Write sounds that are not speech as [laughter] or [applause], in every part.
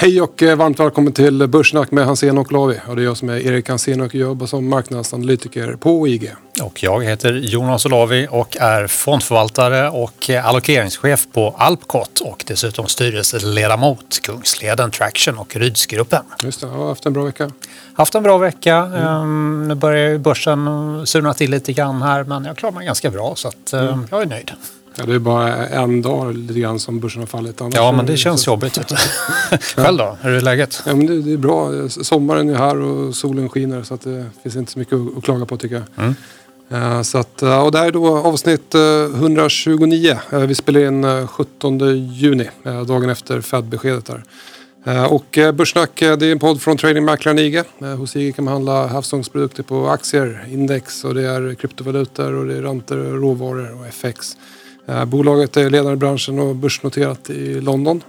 Hej och eh, varmt välkommen till Börssnack med Hansen och Lavi. Och det är jag som är Erik Hansen och jobbar som marknadsanalytiker på IG. Och jag heter Jonas Olavi och är fondförvaltare och allokeringschef på Alpcot och dessutom styrelseledamot Kungsleden Traction och Rydsgruppen. Just det, jag har haft en bra vecka. Haft en bra vecka. Mm. Nu börjar börsen surna till lite grann här men jag klarar mig ganska bra så att, mm. jag är nöjd. Ja, det är bara en dag lite grann som börsen har fallit. Annars ja, men det känns så... jobbigt. [laughs] [laughs] Själv då? Hur är läget? Ja, men det, det, är bra. Sommaren är här och solen skiner så att det finns inte så mycket att, klaga på tycker jag. Mm. Uh, så att, uh, och det här är då avsnitt uh, 129. vi spelar in 17 juni, dagen efter Fed-beskedet. Där. Och Börssnack det är en podd från tradingmäklaren IG. Hos IG kan man handla havsångsprodukter på aktier, index och det är kryptovalutor och det är räntor, råvaror och FX. Eh, bolaget är ledande i branschen och börsnoterat i London.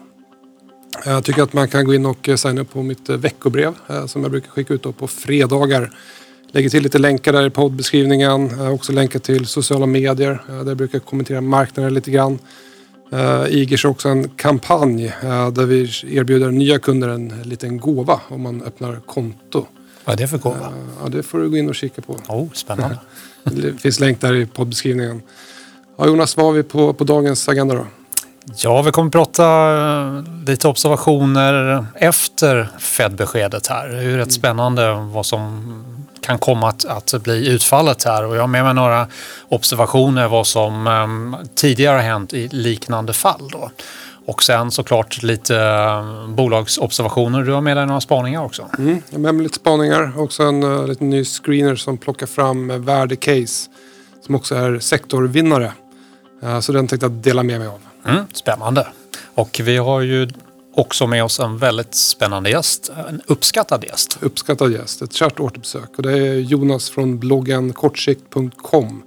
Eh, jag tycker att man kan gå in och signa upp på mitt veckobrev eh, som jag brukar skicka ut på fredagar. Lägger till lite länkar där i poddbeskrivningen. Också länkar till sociala medier där jag brukar kommentera marknaden lite grann. IG kör också en kampanj där vi erbjuder nya kunder en liten gåva om man öppnar konto. Vad är det för gåva? Ja, det får du gå in och kika på. Oh, spännande. [laughs] det finns länk där i poddbeskrivningen. Ja, Jonas, vad har vi på, på dagens agenda då? Ja, vi kommer att prata eh, lite observationer efter Fed-beskedet här. Det är ju rätt mm. spännande vad som kan komma att, att bli utfallet här och jag har med mig några observationer vad som um, tidigare har hänt i liknande fall. Då. Och sen såklart lite uh, bolagsobservationer. Du har med dig några spaningar också. Mm, jag har med mig lite spaningar. Också en uh, liten ny screener som plockar fram värdecase som också är sektorvinnare. Eh, så den tänkte jag dela med mig av. Mm, spännande. Och vi har ju också med oss en väldigt spännande gäst. En uppskattad gäst. Uppskattad gäst. Ett kärt återbesök. Och det är Jonas från bloggen kortsikt.com.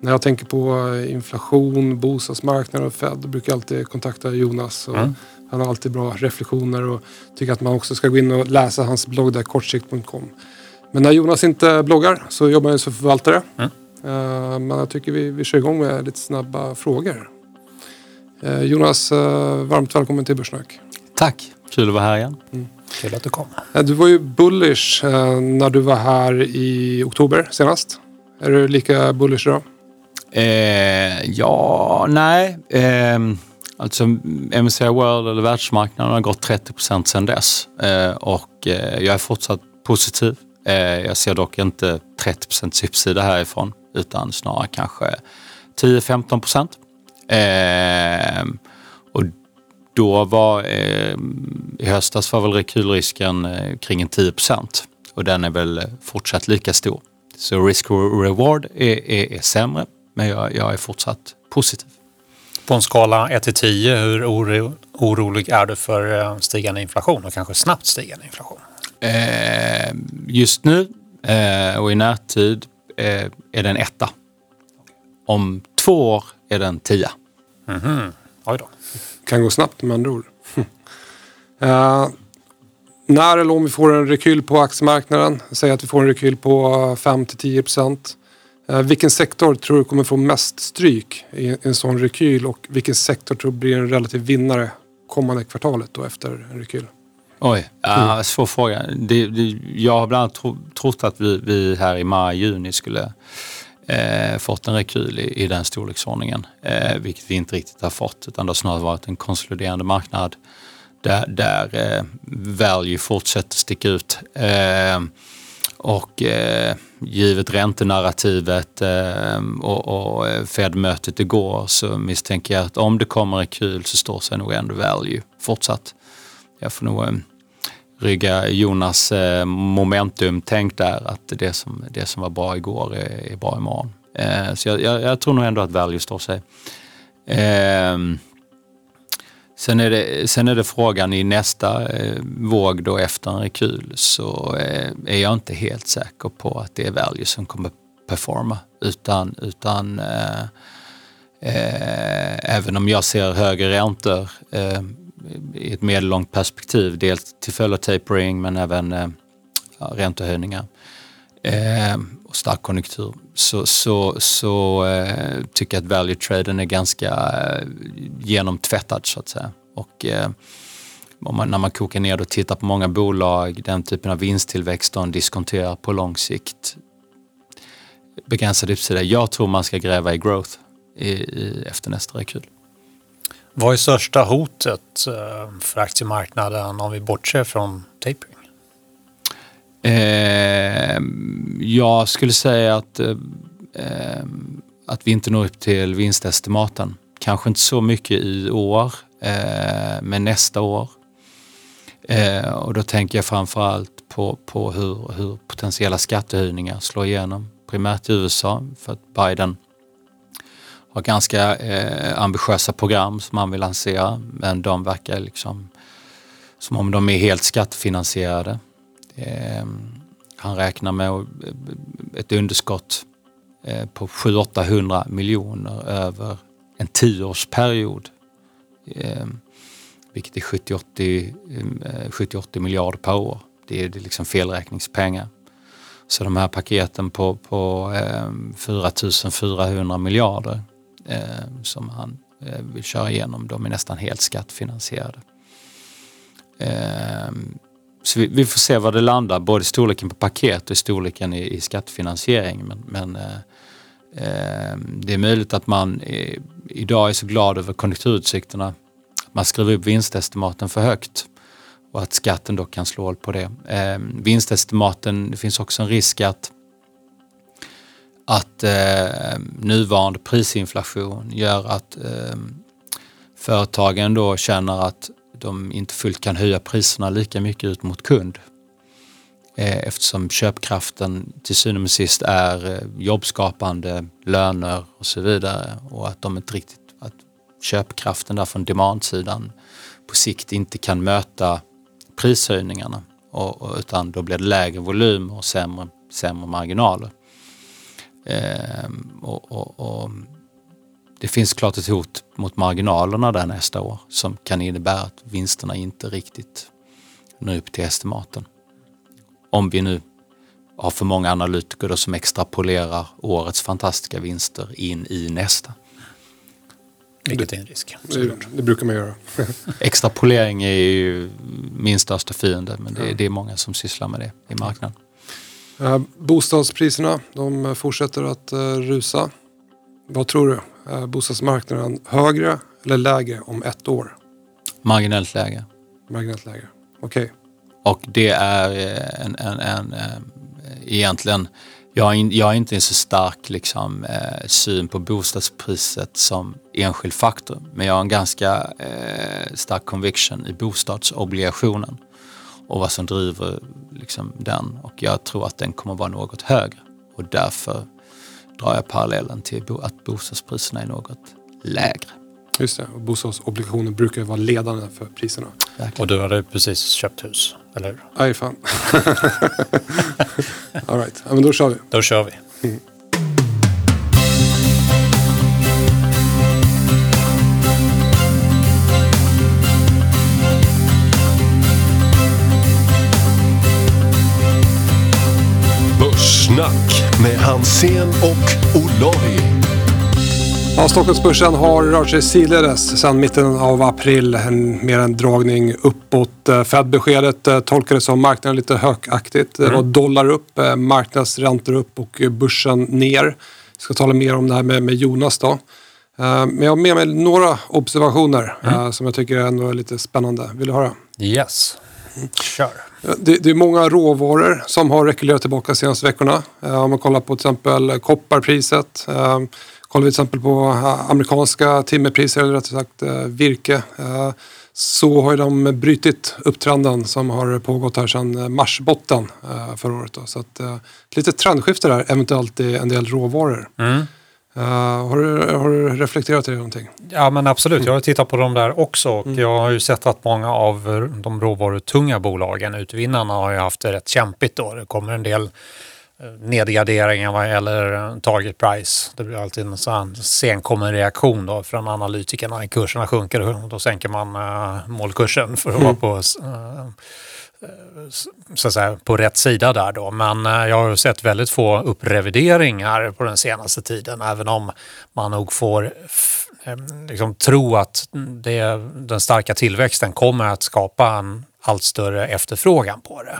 När jag tänker på inflation, bostadsmarknad och Fed brukar jag alltid kontakta Jonas. Mm. Han har alltid bra reflektioner och tycker att man också ska gå in och läsa hans blogg där, kortsikt.com. Men när Jonas inte bloggar så jobbar han som förvaltare. Mm. Eh, men jag tycker vi, vi kör igång med lite snabba frågor. Eh, Jonas, eh, varmt välkommen till Börssnack. Tack, kul att vara här igen. Mm. Kul att du kom. Du var ju bullish när du var här i oktober senast. Är du lika bullish idag? Eh, ja, nej. Eh, alltså MSCI World eller världsmarknaden har gått 30 procent sedan dess. Eh, och jag är fortsatt positiv. jag ser dock inte 30 procents uppsida härifrån utan snarare kanske 10-15 procent. Eh, och då var eh, i höstas var väl rekylrisken eh, kring en 10 procent och den är väl fortsatt lika stor. Så risk reward är, är, är sämre, men jag, jag, är fortsatt positiv. På en skala 1 till 10, hur oro, orolig är du för eh, stigande inflation och kanske snabbt stigande inflation? Eh, just nu eh, och i närtid eh, är den etta. Om två år är den tia. Mm -hmm. Oj då. Kan gå snabbt med andra ord. uh, [laughs] när eller om vi får en rekyl på aktiemarknaden, säg att vi får en rekyl på 5-10 procent. Uh, vilken sektor tror du kommer få mest stryk i en sån rekyl och vilken sektor tror du blir en relativ vinnare kommande kvartalet då efter en rekyl? Oj, ja, svår fråga. Det, det, jag har bland annat tro, trott att vi, vi, här i maj, juni skulle eh, fått en rekyl i, i den storleksordningen, eh, vilket vi inte riktigt har fått utan det har snarare varit en konsoliderande marknad där, där eh, value fortsätter sticka ut. Eh, och eh, givet räntenarrativet eh, och, och eh, Fed-mötet igår så misstänker jag att om det kommer rekyl så står sig nog ändå value fortsatt jag får nog eh, rygga Jonas eh, momentumtänk momentum-tänk där att det som, det som var bra igår är, är bra imorgon. Eh, så jag, jag, jag, tror nog ändå att value står sig. Eh, sen, är det, sen är det frågan i nästa eh, våg då efter en rekyl så eh, är jag inte helt säker på att det är value som kommer performa utan, utan eh, eh även om jag ser högre räntor i ett medellångt perspektiv. Dels till följd av tapering men även eh, ja, räntehöjningar eh, och stark konjunktur. Så, så, så eh, tycker jag att value traden är ganska eh, genomtvättad så att säga. Och, eh, om man, när man kokar ner och tittar på många bolag, den typen av vinsttillväxt de diskonterar på lång sikt. Begränsad uppsida. Jag tror man ska gräva i growth i, i, efter nästa rekyl. Vad är största hotet eh, för aktiemarknaden om vi bortser från tapering? Eh, jag skulle säga att, eh, eh, att vi inte når upp till vinstestimaten. Kanske inte så mycket i år, eh, men nästa år. Eh, och då tänker jag framförallt på, på hur, hur potentiella skattehöjningar slår igenom. Primärt i USA för att Biden har ganska eh, ambitiösa program som han vill lansera men de verkar liksom som om de är helt skattefinansierade. Eh, han räknar med eh, ett underskott eh, på 700-800 miljoner över en tioårsperiod. Eh, vilket är 70-80 eh, miljarder per år. Det är, det är liksom felräkningspengar. Så de här paketen på, på eh, 4 400 miljarder eh, som han eh, vill köra igenom, de är nästan helt skattfinansierade. Eh, så vi, vi, får se var det landar, både storleken på paket och storleken i, i skattefinansiering. Men, men eh, eh, det är möjligt att man idag är så glad över konjunkturutsikterna att man skriver upp vinstestimaten för högt och att skatten då kan slå hål på det. Eh, vinstestimaten, det finns också en risk att att eh, nuvarande prisinflation gör att eh, företagen då känner att de inte fullt kan höja priserna lika mycket ut mot kund. Eh, eftersom köpkraften till syvende och sist är eh, jobbskapande, löner och så vidare och att de inte riktigt, att köpkraften där från demandsidan på sikt inte kan möta prishöjningarna och, och, utan då blir det lägre volym och sämre, sämre marginaler. Eh, och, och, och, det finns klart ett hot mot marginalerna där nästa år som kan innebära att vinsterna inte riktigt når upp till estimaten. Om vi nu har för många analytiker som extrapolerar årets fantastiska vinster in i nästa. Vilket är en risk. Det, det brukar man göra. [laughs] Extrapolering är ju min största fiende men det, det är många som sysslar med det i marknaden. Eh, bostadspriserna de fortsätter att eh, rusa. Vad tror du? Eh, bostadsmarknaden högre eller lägre om ett år? Marginellt lägre. Marginellt lägre, okej. Okay. Och det är en, en, en, egentligen, jag är, jag är inte en så stark liksom, syn på bostadspriset som enskild faktor. Men jag har en ganska eh, stark conviction i bostadsobligationen och vad som driver liksom den. Och jag tror att den kommer vara något högre. Och därför drar jag parallellen till att bostadspriserna är något lägre. Just det, och bostadsobligationer brukar vara ledande för priserna. Verkligen. Och du hade precis köpt hus, eller hur? Aj fan. [laughs] All right, ja, men då kör vi. Då kör vi. Snack med Hansen och Olari. Ja, Stockholmsbörsen har rört sig sidledes sedan mitten av april. En, mer en dragning uppåt. Eh, Fed-beskedet eh, tolkades som marknaden lite högaktigt. Mm. Det var dollar upp, eh, marknadsräntor upp och börsen ner. Jag ska tala mer om det här med, med Jonas då. Men jag har med mig några observationer mm. som jag tycker ändå är lite spännande. Vill du höra? Yes. Kör. Det, det, är många råvaror som har rekylerat tillbaka de senaste veckorna. Eh, om man kollar på till exempel kopparpriset. Eh, kollar vi till exempel på eh, amerikanska timmerpriser, eller rättare sagt virke. Så har de brutit upptrenden som har pågått här sedan marsbotten förra året. Då. Så att, lite trendskifte där, eventuellt i en del råvaror. Mm. Uh, har, du, har du reflekterat i det någonting? Ja men absolut, jag har tittat på dem där också och mm. jag har ju sett att många av de råvarutunga bolagen, utvinnarna, har ju haft det rätt kämpigt då. Det kommer en del eh, nedgraderingar vad gäller eh, target price. Det blir alltid en sån senkommen reaktion då från analytikerna. Kurserna sjunker och då sänker man målkursen för att mm. vara på så att säga, på rätt sida där då. Men eh, jag har sett väldigt få upprevideringar på den senaste tiden, även om man nog får eh, liksom tro att det, den starka tillväxten kommer att skapa en allt större efterfrågan på det.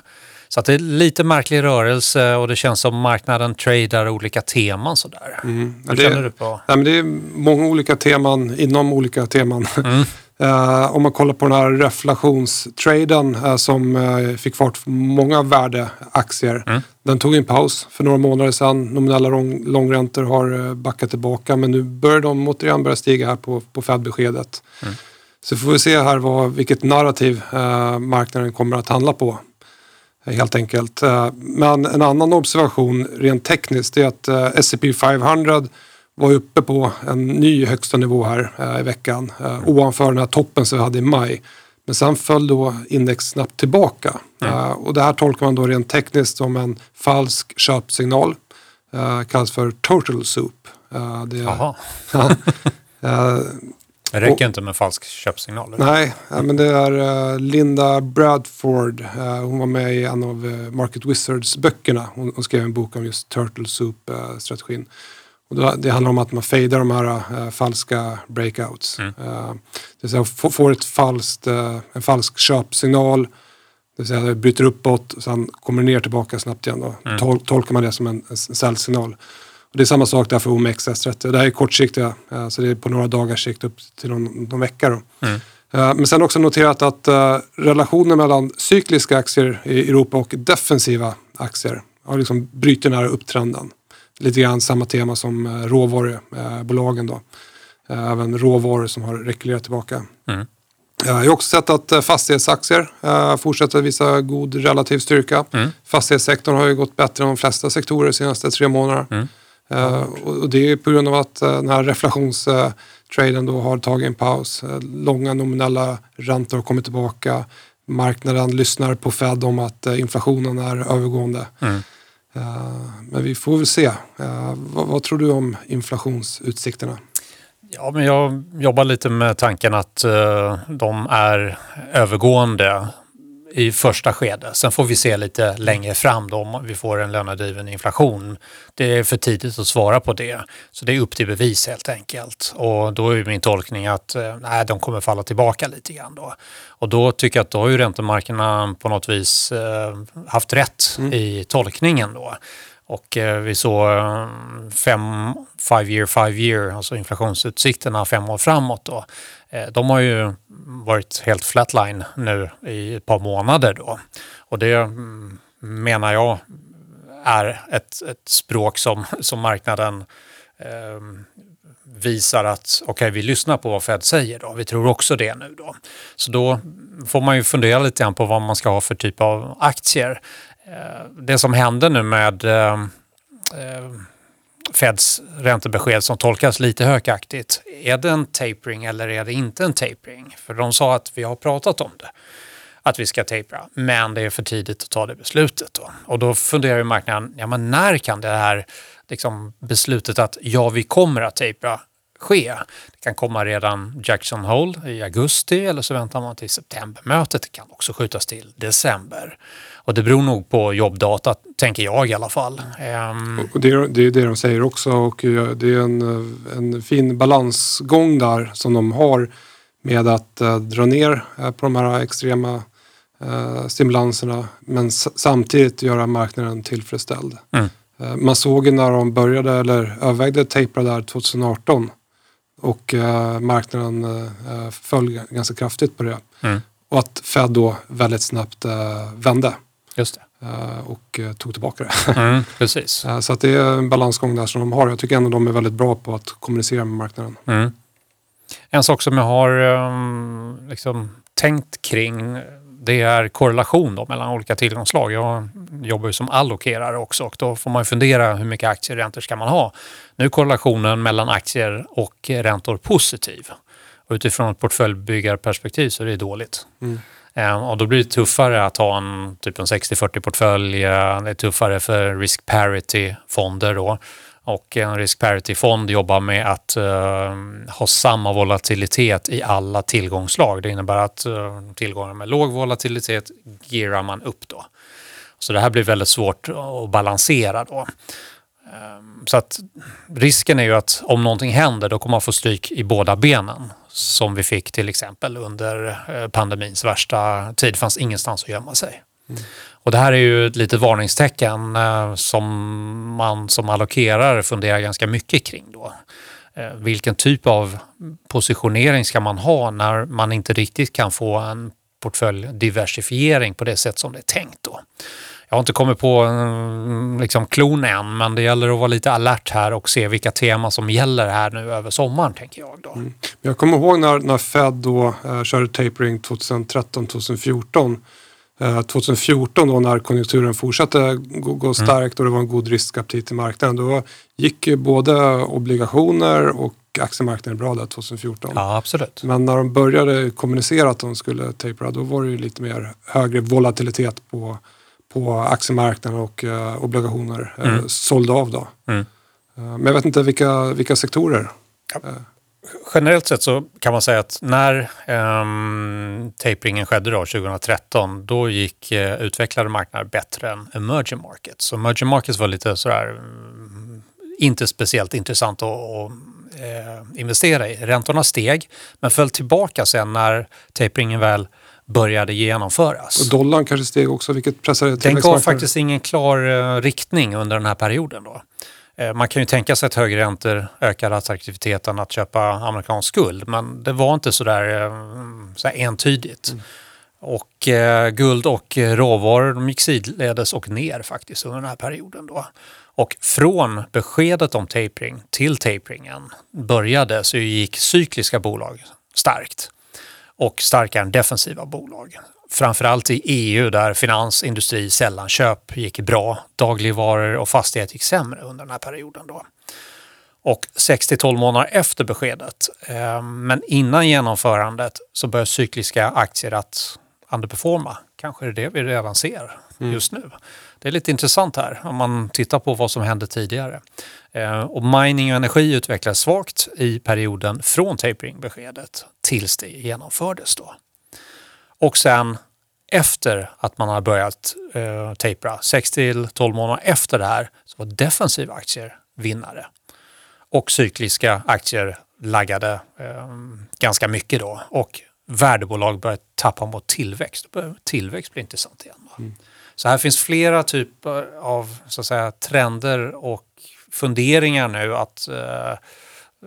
Så att det är lite märklig rörelse och det känns som marknaden tradar olika teman sådär. Mm. Hur det, känner du på? Nej, men det är många olika teman inom olika teman. Mm. [laughs] Uh, om man kollar på den här reflationstraden uh, som uh, fick fart på många värdeaktier. Mm. Den tog en paus för några månader sedan. Nominella lång, långräntor har backat tillbaka men nu börjar de återigen börja stiga här på, på Fed-beskedet. Mm. Så får vi se här vad, vilket narrativ marknaden kommer att handla på. Helt enkelt. Men en annan observation rent tekniskt är att S&P 500 var uppe på en ny högsta nivå här eh, i veckan. Eh, ovanför den här toppen som vi hade i maj. Men sen föll då index snabbt tillbaka. Mm. Eh, och det här tolkar man då rent tekniskt som en falsk köpsignal. Eh, kallas för total soup. Eh, det, Jaha. [laughs] ja, eh, [laughs] det räcker och, inte med falsk köpsignal? Nej, men det är uh, Linda Bradford. Hon var med i en av Market Wizards böckerna. Hon, hon, skrev en bok om just Turtle Soup-strategin. Och det handlar om att man fejdar de här äh, falska breakouts. Mm. Äh, det vill säga får ett falskt, äh, en falsk köpsignal. Det vill säga det bryter uppåt och sen kommer ner tillbaka snabbt igen. Då. Mm. Tol tolkar man det som en, en säljsignal. Och det är samma sak där för OMXS30. Det här är kortsiktiga, så det är på några dagars sikt upp till någon, någon vecka. Då. Mm. Men sen också noterat att relationen mellan cykliska aktier i Europa och defensiva aktier har liksom brutit den här upptrenden lite grann samma tema som eh, råvarubolagen. Då. Eh, även råvaror som har rekylerat tillbaka. Mm. Jag har också sett att eh, fastighetsaktier fortsätter visa god relativ styrka. Mm. Fastighetssektorn har ju gått bättre än de flesta sektorer de senaste tre månaderna. Mm. Och det är på grund av att den här reflationstraden då har tagit en paus. Långa nominella räntor har kommit tillbaka. Marknaden lyssnar på Fed om att inflationen är övergående. Mm. Eh, men vi får väl se. Eh, vad, vad, tror du om inflationsutsikterna? Ja, men jag jobbar lite med tanken att eh, de är övergående i första skedet. Sen får vi se lite längre fram då om vi får en lönedriven inflation. Det är för tidigt att svara på det. Så det är upp till bevis helt enkelt. Och då är min tolkning att eh, nej, de kommer falla tillbaka lite grann då. Och då tycker jag att då har ju räntemarknaden på något vis eh, haft rätt mm. i tolkningen då. Och eh, vi såg fem, five year, five year, alltså inflationsutsikterna fem år framåt då. Eh, de har ju varit helt flatline nu i ett par månader då. Och det mm, menar jag är ett, ett språk som, som marknaden eh, visar att okej, okay, vi lyssnar på vad Fed säger då. Vi tror också det nu då. Så då får man ju fundera lite grann på vad man ska ha för typ av aktier. Eh, det som händer nu med eh, eh, Feds räntebesked som tolkas lite hökaktigt, Är det en tapering eller är det inte en tapering? För de sa att vi har pratat om det, att vi ska tapera, men det är för tidigt att ta det beslutet. Då. Och då funderar ju marknaden, ja men när kan det här liksom, beslutet att ja, vi kommer att tapera ske. Det kan komma redan Jackson Hole i augusti eller så väntar man till septembermötet. Det kan också skjutas till december. Och det beror nog på jobbdata, tänker jag i alla fall. Um... Och det, är, det är det de säger också och det är en, en fin balansgång där som de har med att uh, dra ner uh, på de här extrema uh, stimulanserna men samtidigt göra marknaden tillfredsställd. Mm. Man såg när de började eller övervägde tapera där 2018 och marknaden föll ganska kraftigt på det. Mm. Och att Fed då väldigt snabbt vände. Just det. Eh, och eh, tog tillbaka det. [laughs] Mm, precis. Eh, så att det är en balansgång där som de har. Jag tycker ändå de är väldigt bra på att kommunicera med marknaden. Mm. En sak som jag har ehm, liksom, tänkt kring det är korrelation då mellan olika tillgångslag. Jag jobbar ju som allokerare också och då får man fundera hur mycket aktieräntor ska man ha. Nu är korrelationen mellan aktier och räntor positiv. Och utifrån ett portföljbyggarperspektiv så är det dåligt. Mm. Ehm, och då blir det tuffare att ha en typ en 60-40 portfölj. Eh, det är tuffare för risk parity-fonder då. Och en risk parity-fond jobbar med att uh, ha samma volatilitet i alla tillgångslag. Det innebär att uh, tillgångar med låg volatilitet gearar man upp då. Så det här blir väldigt svårt att balansera då. Eh, så att risken är ju att om någonting händer då kommer man få stryk i båda benen. Som vi fick till exempel under pandemins värsta tid. Det fanns ingenstans att gömma sig. Mm. Och det här är ju ett litet varningstecken eh, som man som allokerare funderar ganska mycket kring då. Eh, vilken typ av positionering ska man ha när man inte riktigt kan få en portföljdiversifiering på det sätt som det är tänkt då. Jag har inte kommit på mm, liksom, klon än, men det gäller att vara lite alert här och se vilka teman som gäller här nu över sommaren, tänker jag. Då. Mm. Jag kommer ihåg när, när Fed då eh, körde tapering 2013-2014 2014 då när konjunkturen fortsatte gå, gå mm. starkt och det var en god riskaptit i marknaden. Då gick ju både obligationer och aktiemarknaden bra där 2014. Ja, absolut. Men när de började kommunicera att de skulle tapera då var det ju lite mer högre volatilitet på, på aktiemarknaden och uh, obligationer uh, mm. sålde av då. Mm. Uh, men jag vet inte vilka, vilka sektorer. Ja generellt sett så kan man säga att när um, taperingen skedde då, 2013, då gick uh, utvecklade marknader bättre än emerging markets. Så emerging markets var lite sådär, um, inte speciellt intressant att, att uh, investera i. Räntorna steg, men föll tillbaka sen när taperingen väl började genomföras. Och dollarn kanske steg också, vilket pressade Den gav faktiskt ingen klar uh, riktning under den här perioden. Då. Eh, man kan ju tänka sig att högre räntor ökar attraktiviteten att köpa amerikansk guld, men det var inte sådär eh, så entydigt. Mm. Och eh, guld och råvaror de gick sidledes och ner faktiskt under den här perioden. Då. Och från beskedet om tapering till taperingen började så gick cykliska bolag starkt och starkare än defensiva bolag framförallt i EU där finans, industri, sällanköp gick bra. Dagligvaror och fastighet gick sämre under den här perioden. Då. Och 6 till 12 månader efter beskedet, eh, men innan genomförandet, så börjar cykliska aktier att underperforma. Kanske är det det vi redan ser mm. just nu. Det är lite intressant här om man tittar på vad som hände tidigare. Eh, och mining och energi utvecklades svagt i perioden från tapering-beskedet tills det genomfördes. Då. Och sen efter att man har börjat eh, tapera, 6 till 12 månader efter det här, så var defensiva aktier vinnare. Och cykliska aktier laggade eh, ganska mycket då. Och värdebolag började tappa mot tillväxt. Tillväxt blir intressant igen. Mm. Så här finns flera typer av så att säga, trender och funderingar nu att eh,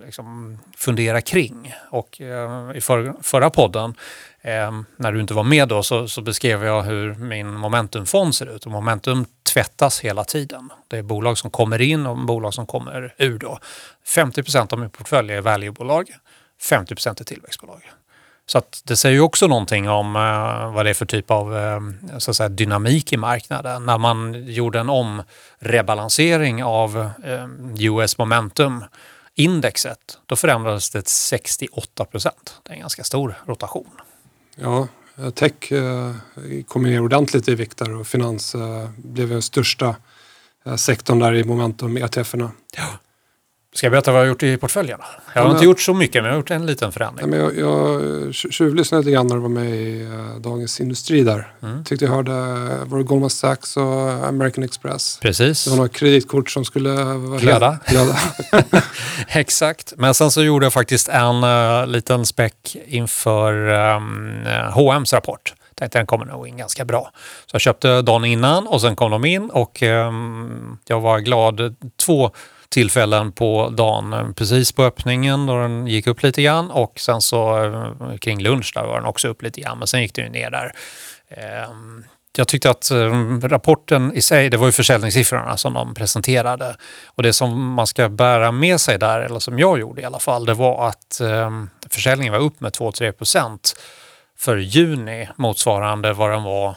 liksom fundera kring. Och eh, i för, förra podden Eh, när du inte var med då så, så, beskrev jag hur min momentumfond ser ut. Och momentum tvättas hela tiden. Det är bolag som kommer in och bolag som kommer ur. Då. 50% av min portfölj är valuebolag, 50% är tillväxtbolag. Så att det säger ju också någonting om eh, vad det är för typ av eh, så att säga, dynamik i marknaden. När man gjorde en omrebalansering av eh, US Momentum indexet, då förändrades det 68 procent. Det är en ganska stor rotation. Ja, tech eh, kom ner ordentligt i vikt där och finans eh, blev den största eh, sektorn där i momentum ETF-erna. Ja. Ska jag berätta vad jag har gjort i portföljen? Jag har ja, inte gjort så mycket, men jag har gjort en liten förändring. Ja, men jag, jag tjuvlyssnade lite grann när du var med i uh, Dagens Industri där. Mm. Tyckte jag hörde, var det Goldman Sachs och American Express? Precis. Det var något kreditkort som skulle glöda. [laughs] glöda. [laughs] Exakt, men sen så gjorde jag faktiskt en uh, liten späck inför um, H&M's rapport tänkte den kommer nog in ganska bra. Så jag köpte dagen innan och sen kom de in och um, jag var glad. Två tillfällen på dagen. Precis på öppningen då den gick upp lite grann och sen så eh, kring lunch där var den också upp lite grann. Men sen gick den ju ner där. Ehm, jag tyckte att eh, rapporten i sig, det var ju försäljningssiffrorna som de presenterade. Och det som man ska bära med sig där, eller som jag gjorde i alla fall, det var att ehm, försäljningen var upp med 2-3 procent för juni motsvarande vad den var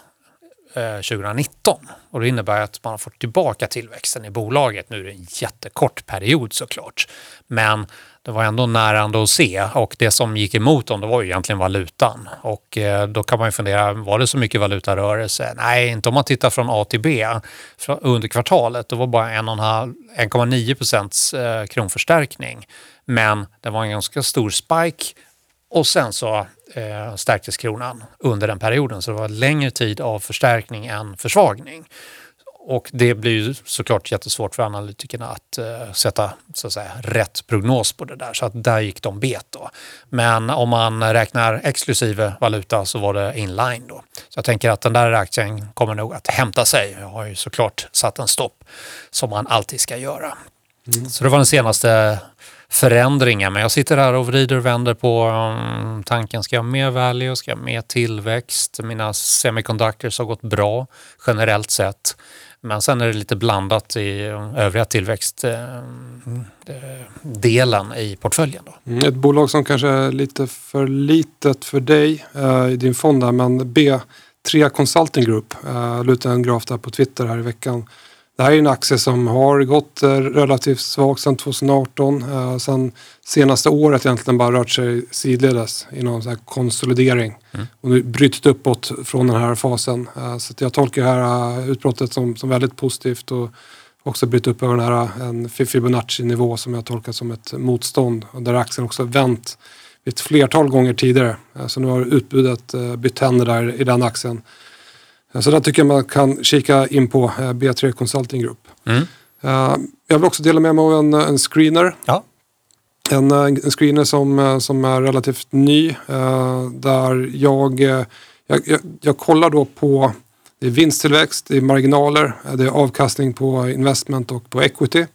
Eh, 2019. Och det innebär att man har fått tillbaka tillväxten i bolaget. Nu är det en jättekort period såklart. Men det var ändå närande att se och det som gick emot dem det var ju egentligen valutan. Och eh, då kan man ju fundera, var det så mycket valutarörelse? Nej, inte om man tittar från A till B under kvartalet. Det var bara 1,9 procents eh, kronförstärkning. Men det var en ganska stor spike och sen så eh, stärktes kronan under den perioden. Så det var längre tid av förstärkning än försvagning. och det blir ju såklart jättesvårt för analytikerna att uh, sätta så att säga, rätt prognos på det där. Så att där gick de bet då. Men om man räknar exklusive valuta så var det inline då. Så jag tänker att den där aktien kommer nog att hämta sig. Jag har ju såklart satt en stopp som man alltid ska göra. Mm. Så det var den senaste förändringar. Men jag sitter här och vrider och vänder på um, tanken. Ska jag ha mer value? Ska jag ha mer tillväxt? Mina semiconductors har gått bra generellt sett. Men sen är det lite blandat i mm, övriga tillväxtdelen eh, mm, eh, i portföljen. Då. Ett bolag som kanske är lite för litet för dig eh, i din fond där, men B3 Consulting Group, eh, lutade en graf där på Twitter här i veckan det här är en aktie som har gått eh, relativt svagt sedan 2018. Eh, sen senaste året egentligen bara rört sig sidledes i någon så konsolidering. Mm. Och nu brutit uppåt från den här fasen. Eh, så jag tolkar det här utbrottet som, som väldigt positivt och också brutit upp över den här en Fibonacci-nivå som jag tolkar som ett motstånd. Och där aktien också vänt ett flertal gånger tidigare. Så nu har utbudet bytt händer där i den aktien. Så där tycker jag man kan kika in på eh, B3 Consulting Group. Mm. Eh, jag vill också dela med mig av en, en screener. Ja. En, eh, en screener som, som är relativt ny. Där jag, jag, jag, jag kollar då på det är vinsttillväxt, det är marginaler, det är avkastning på investment och på equity.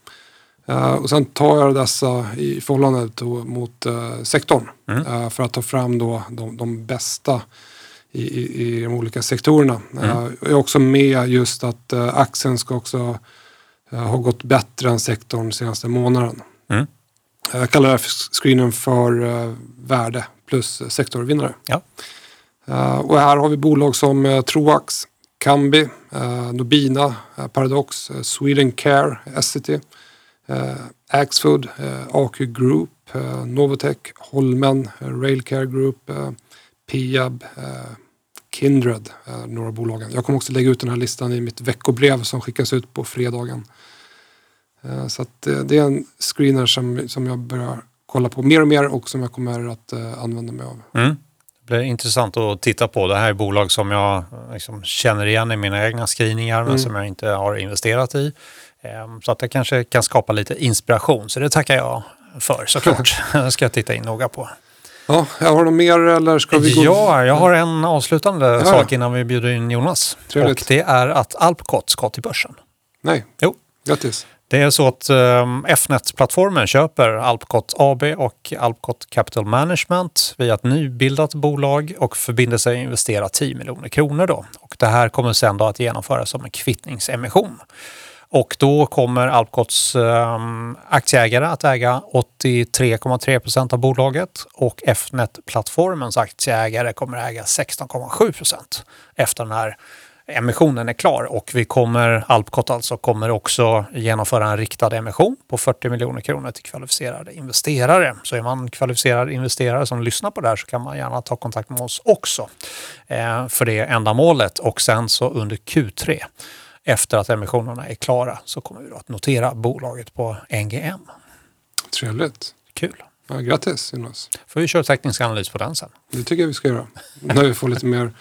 och sen tar jag dessa i förhållande mot sektorn mm. för att ta fram då de, de bästa i, i, de olika sektorerna. Mm. Jag är också med just att uh, aktien ska också uh, ha gått bättre än sektorn den senaste månaden. Mm. Jag kallar det här screenen för uh, värde plus sektorvinnare. Ja. och här har vi bolag som Troax, Kambi, Nobina, Paradox, Sweden Care, SCT, Axfood, AQ Group, Novotech, Holmen, Railcare Group, Piab, eh, Kindred, eh, några bolagen. Jag kommer också lägga ut den här listan i mitt veckobrev som skickas ut på fredagen. Eh, så eh, det är en screener som, som jag börjar kolla på mer och mer och som jag kommer att använda mig av. Mm. Det blir intressant att titta på. Det här är bolag som jag liksom känner igen i mina egna screeningar men mm. som jag inte har investerat i. Ehm, så att det kanske kan skapa lite inspiration. Så det tackar jag för såklart. [laughs] det ska jag titta in noga på. Ja, har något mer eller ska vi gå? Ja, jag har en avslutande ja, sak innan vi bjuder in Jonas. Trevligt. Och det är att Alpcot ska till börsen. Nej, jo. grattis. Det är så att um, Fnet-plattformen köper Alpcot AB och Alpcot Capital Management via ett nybildat bolag och förbinder sig att investera 10 miljoner kronor. Då. Och det här kommer sedan då att genomföras som en kvittningsemission. Och då kommer Alpcots ehm, aktieägare att äga 83,3 procent av bolaget och Fnet-plattformens aktieägare kommer äga 16,7 procent efter den här emissionen är klar och vi kommer, Alpcot alltså, kommer också genomföra en riktad emission på 40 miljoner kronor till kvalificerade investerare. Så är man kvalificerad investerare som lyssnar på det här så kan man gärna ta kontakt med oss också eh, för det ändamålet och sen så under Q3 efter att emissionerna är klara så kommer vi att notera bolaget på NGM. Trevligt. Kul. Ja, grattis Jonas. Får vi köra teknisk analys på den sen. Det tycker jag vi ska göra. När vi får lite mer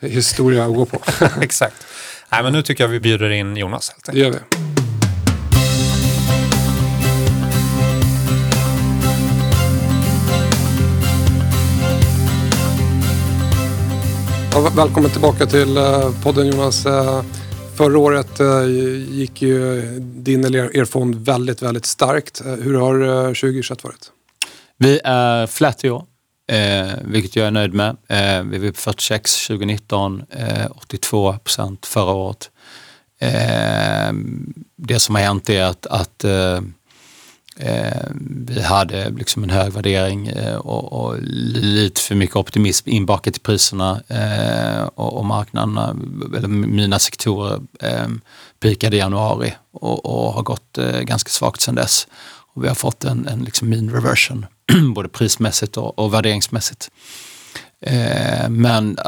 historia att gå på. [laughs] Exakt. Nej, men nu tycker jag vi bjuder in Jonas. Helt det gör vi. Ja, välkommen tillbaka till eh, podden Jonas. Förra året eh, gick ju din eller er fond väldigt, väldigt starkt. Eh, hur har eh, 2021 varit? Vi är flat i år, vilket jag är nöjd med. Vi var på 46 2019, 82 procent förra året. Det som har hänt är att, att Eh, vi hade liksom en hög värdering eh, och, och, lite för mycket optimism inbakat i priserna eh, och, och marknaderna, eller mina sektorer, eh, pikade i januari och, och har gått eh, ganska svagt sedan dess. Och vi har fått en, en liksom mean reversion, [clears throat] både prismässigt och, och värderingsmässigt. Eh, men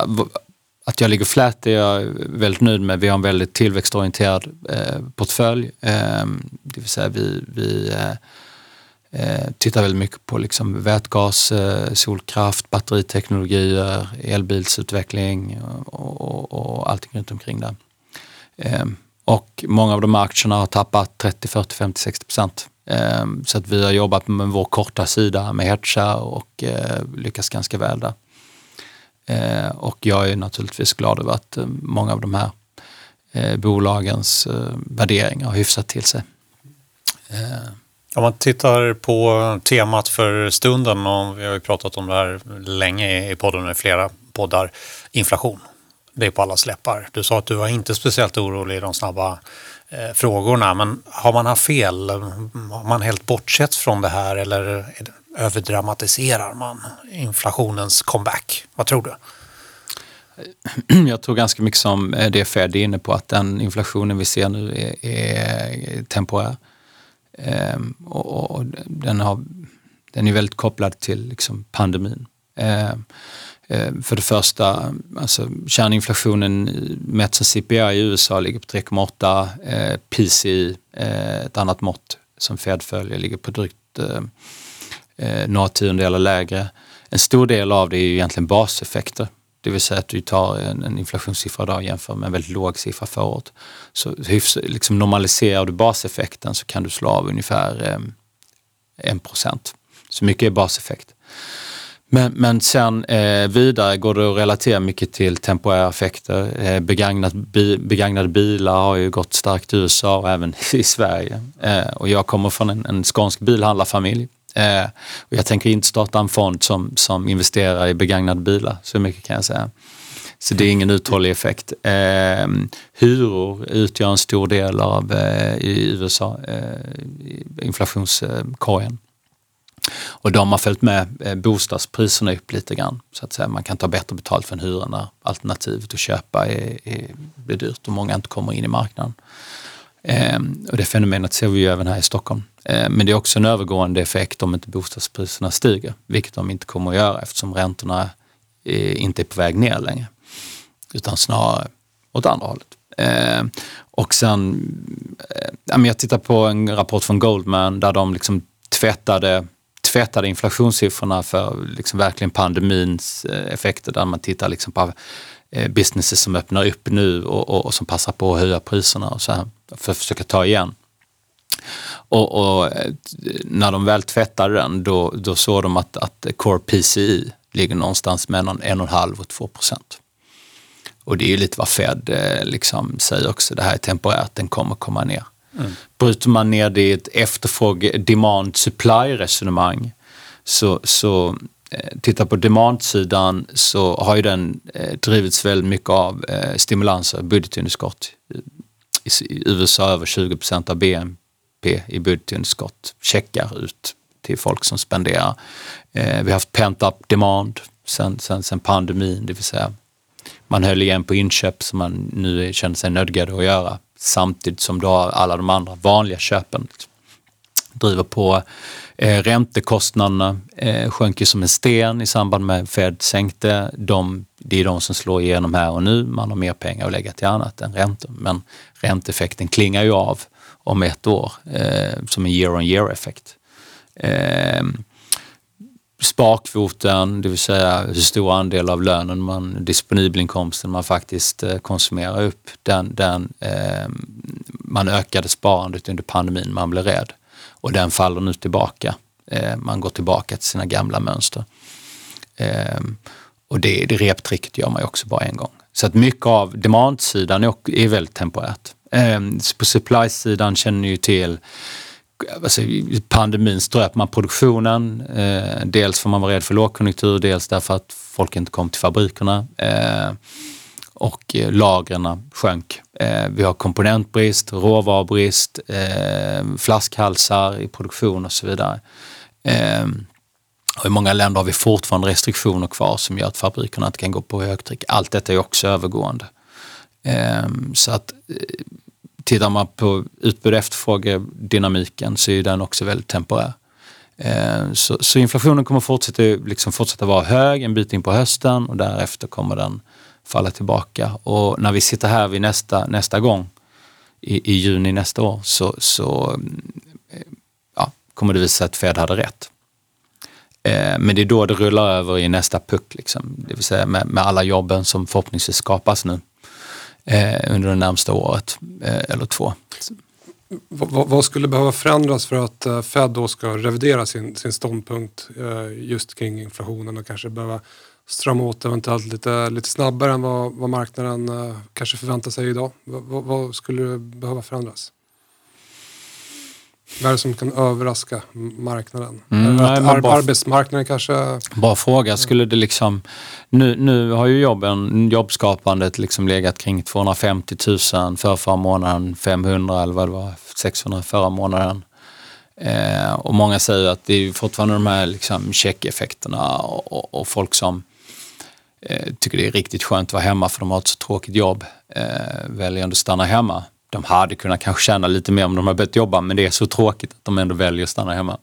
att jag ligger flat är jag väldigt nöjd med. Vi har en väldigt tillväxtorienterad eh, portfölj. Eh, det vill säga vi, vi eh, eh, tittar väldigt mycket på liksom vätgas, eh, solkraft, batteriteknologier, elbilsutveckling och, och, och allting runt omkring där. Eh, Och många av de här aktierna har tappat 30, 40, 50, 60 procent. Ehm, så att vi har jobbat med vår korta sida med hedgar och eh, lyckats ganska väl där. Eh, och jag är naturligtvis glad över att eh, många av de här eh, bolagens värderingar har hyfsat till sig. Om man tittar på temat för stunden, och vi har ju pratat om det här länge i podden med flera poddar, inflation. Det är på alla släppar. Du sa att du var inte speciellt orolig i de snabba frågorna, men har man haft fel? Har man helt bortsett från det här eller överdramatiserar man inflationens comeback? Vad tror du? [clears throat] Jag tror ganska mycket som eh, det Fed är inne på, att den inflationen vi ser nu är, är temporär. Ehm, och, och, den, har, den är väldigt kopplad till liksom pandemin. Ehm, ehm för det första, alltså kärninflationen mätt som CPI i USA ligger på 3,8. Ehm, PCI, ett annat mått som Fed följer, ligger på drygt eh, eh, några tiondelar lägre. En stor del av det är ju egentligen baseffekter. Det vill säga att du tar en, en inflationssiffra idag och jämför med en väldigt låg siffra förra året. Så hyfs, liksom normaliserar du baseffekten så kan du slå av ungefär eh, 1 procent. Så mycket är baseffekt. Men, men sen eh, vidare går det att relatera mycket till temporära effekter. Eh, begagnat bi, begagnade bilar har ju gått starkt i USA och även [laughs] i Sverige. Eh, och jag kommer från en, en skånsk bilhandlarfamilj Eh, och jag tänker inte starta en fond som, som investerar i begagnade bilar, så mycket kan jag säga. Så det är ingen uthållig effekt. Eh, hyror utgör en stor del av eh, i USA, eh, inflationskorgen. Och de har följt med eh, bostadspriserna upp lite grann. Så att säga. Man kan ta bättre betalt för en hyra när alternativet att köpa är, är, blir dyrt och många inte kommer in i marknaden. Eh, och det fenomenet ser vi ju även här i Stockholm. Eh, men det är också en övergående effekt om inte bostadspriserna stiger, vilket de inte kommer att göra eftersom räntorna eh, inte är på väg ner längre. Utan snarare åt andra hållet. Eh, och sen, eh, jag tittar på en rapport från Goldman där de liksom tvättade, tvättade inflationssiffrorna för liksom verkligen pandemins eh, effekter där man tittar liksom på businesses som öppnar upp nu och, och, och som passar på att höja priserna och så här, för att försöka ta igen. Och, och, eh, när de väl tvättade den då, då såg de att, att Core PCI ligger någonstans mellan 1,5 och 2 procent. Och det är ju lite vad Fed eh, liksom säger också, det här är temporärt, den kommer komma ner. Mm. Bryter man ner det i ett efterfråge, demand supply resonemang så, så Eh, tittar på demandsidan så har ju den eh, drivits väldigt mycket av eh, stimulanser, budgetunderskott. I USA över 20 procent av BNP i budgetunderskott checkar ut till folk som spenderar. Vi har haft pent-up demand sen, sen, sen pandemin, det vill säga man höll igen på inköp som man nu känner sig nödgad att göra samtidigt som då alla de andra vanliga köpen driver på. Eh, räntekostnaderna eh, sjönk ju som en sten i samband med Fed sänkte. De, det är de som slår igenom här och nu. Man har mer pengar att lägga till annat än räntor. Men ränteeffekten klingar ju av om ett år eh, som en year on year effekt. Eh, sparkvoten, det vill säga hur stor andel av lönen, man, disponibelinkomsten man faktiskt eh, konsumerar upp, den, den, eh, man ökade sparandet under pandemin, man blev rädd och den faller nu tillbaka. Eh, man går tillbaka till sina gamla mönster. Eh, och det, det reptricket gör man ju också bara en gång. Så att mycket av demandsidan är, är väldigt temporärt. Ehm, på supply-sidan känner ni ju till alltså, pandemin ströp man produktionen. Eh, dels för man var rädd för lågkonjunktur, dels därför att folk inte kom till fabrikerna. Ehm, och eh, lagren sjönk. Eh, vi har komponentbrist, råvarubrist, eh, flaskhalsar i produktion och så vidare. Ehm, och I många länder har vi fortfarande restriktioner kvar som gör att fabrikerna inte kan gå på högtryck. Allt detta är också övergående. Ehm, så att Tittar man på utbud och efterfrågedynamiken så är den också väldigt temporär. Ehm, så, så, inflationen kommer fortsätta, liksom fortsätta vara hög en bit in på hösten och därefter kommer den falla tillbaka. Och när vi sitter här vid nästa, nästa gång i, i juni nästa år så, så eh, ja, kommer det visa sig att Fed hade rätt. Eh, men det är då det rullar över i nästa puck, liksom. det vill säga med, med alla jobben som förhoppningsvis skapas nu eh, under det närmsta året eh, eller två. Vad, vad skulle behöva förändras för att eh, Fed då ska revidera sin, sin ståndpunkt eh, just kring inflationen och kanske behöva strama åt eventuellt lite, lite snabbare än vad, vad marknaden eh, kanske förväntar sig idag? Vad, vad skulle behöva förändras? Vad är det som kan överraska marknaden? Mm, nej, ar- bara- arbetsmarknaden kanske... Bra fråga. Skulle det liksom, nu, nu har ju jobben, jobbskapandet liksom legat kring 250 000 för förra månaden, 500 eller vad det var, 600 förra månaden. Eh, och många säger att det är fortfarande de här liksom checkeffekterna och, och, och folk som eh, tycker det är riktigt skönt att vara hemma för de har ett så tråkigt jobb, eh, väljer ändå att stanna hemma. De hade kunnat kanske tjäna lite mer om de hade börjat jobba men det är så tråkigt att de ändå väljer att stanna hemma.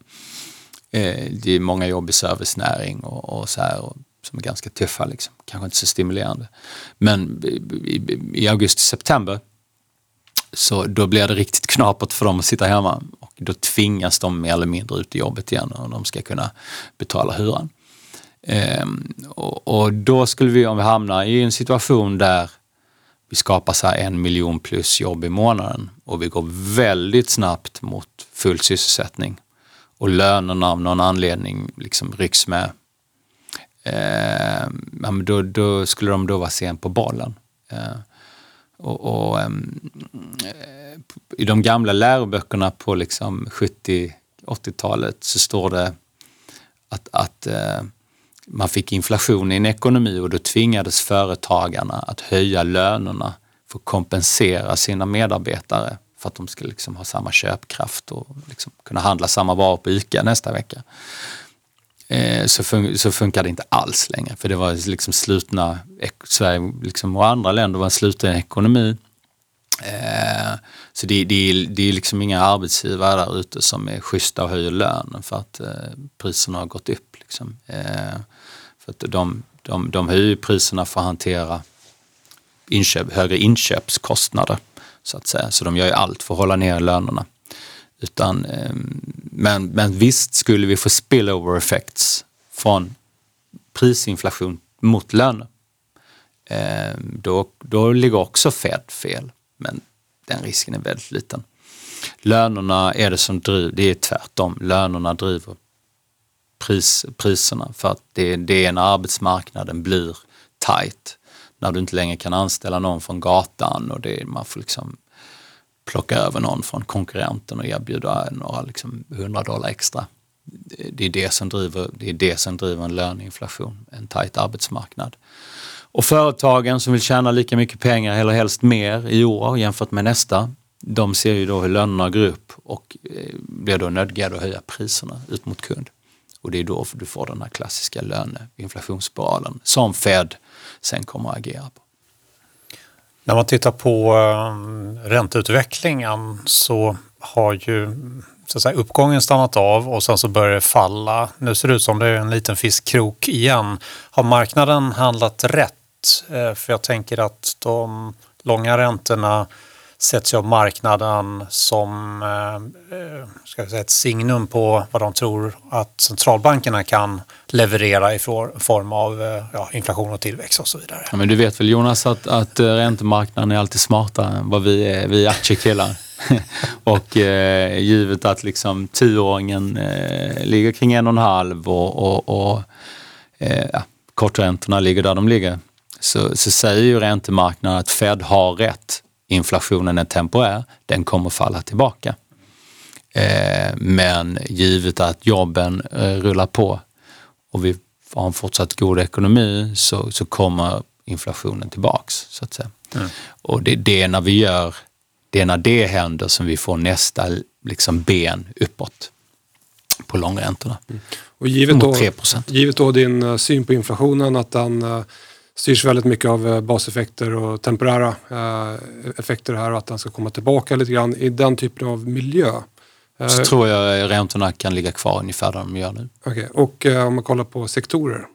Eh, det är många jobb i servicenäring och, och så här och, som är ganska tuffa, liksom. kanske inte så stimulerande. Men i, i, i augusti-september så då blir det riktigt knapert för dem att sitta hemma och då tvingas de mer eller mindre ut i jobbet igen och de ska kunna betala hyran. Ehm, och, och då skulle vi, om vi hamnar i en situation där vi skapar så här en miljon plus jobb i månaden och vi går väldigt snabbt mot full sysselsättning och lönerna av någon anledning liksom rycks med. Eh, då, då skulle de då vara sen på bollen. Eh, och, och eh, I de gamla läroböckerna på liksom 70-80-talet så står det att, att eh, man fick inflation i en ekonomi och då tvingades företagarna att höja lönerna för att kompensera sina medarbetare för att de skulle liksom ha samma köpkraft och liksom kunna handla samma varor på ICA nästa vecka. Eh, så, fun så funkar det inte alls längre för det var liksom slutna, Sverige liksom, och andra länder var en sluten ekonomi. Eh, så det, det, är- det är liksom inga arbetsgivare där ute som är schyssta och höjer lönen för att eh, priserna har gått upp. Liksom. Eh, för att de, de, de höjer priserna för att hantera inköp, högre inköpskostnader så att säga. Så de gör ju allt för att hålla ner lönerna. Utan, ehm, men, men visst skulle vi få spillover effects från prisinflation mot löner. Ehm, då, då ligger också Fed fel, men den risken är väldigt liten. Lönerna är det som driver, det är tvärtom, lönerna driver pris, priserna för att det, det är när arbetsmarknaden blir tight. När du inte längre kan anställa någon från gatan och det, man får liksom plocka över någon från konkurrenten och erbjuda några liksom 100 dollar extra. Det är det som driver, det är det som driver en löneinflation, en tajt arbetsmarknad. Och företagen som vill tjäna lika mycket pengar eller helst mer i år jämfört med nästa, de ser ju då hur lönerna går upp och eh, blir då nödgade att höja priserna ut mot kund. Och det är då du får den här klassiska löneinflationsspiralen som Fed sen kommer att agera på. När man tittar på eh, ränteutvecklingen så har ju så att säga, uppgången stannat av och sen så börjar det falla. Nu ser det ut som det är en liten fiskkrok igen. Har marknaden handlat rätt? Eh, för jag tänker att de långa räntorna sätts ju av marknaden som eh, eh, ska jag säga, ett signum på vad de tror att centralbankerna kan leverera i form av eh, ja, inflation och tillväxt och så vidare. Ja, men du vet väl Jonas att, att räntemarknaden är alltid smartare än vad vi är, vi är aktiekillar. [laughs] och eh, givet att liksom tioåringen eh, ligger kring en och en halv och, och, och eh, ja, korträntorna ligger där de ligger så, så säger ju räntemarknaden att Fed har rätt. Inflationen är temporär, den kommer falla tillbaka. Eh, men givet att jobben eh, rullar på och vi har en fortsatt god ekonomi så, så kommer inflationen tillbaks. Så att säga. Och det, det är när vi gör, det är när det händer som vi får nästa liksom, ben uppåt på långräntorna. Och givet Mot då, 3%. givet då din eh, syn på inflationen, att den styrs väldigt mycket av eh, baseffekter och temporära eh, effekter här och att den ska komma tillbaka lite grann i den typen av miljö. Eh, Så tror jag räntorna kan ligga kvar ungefär där de gör nu. okej. Och eh, om man kollar på sektorer,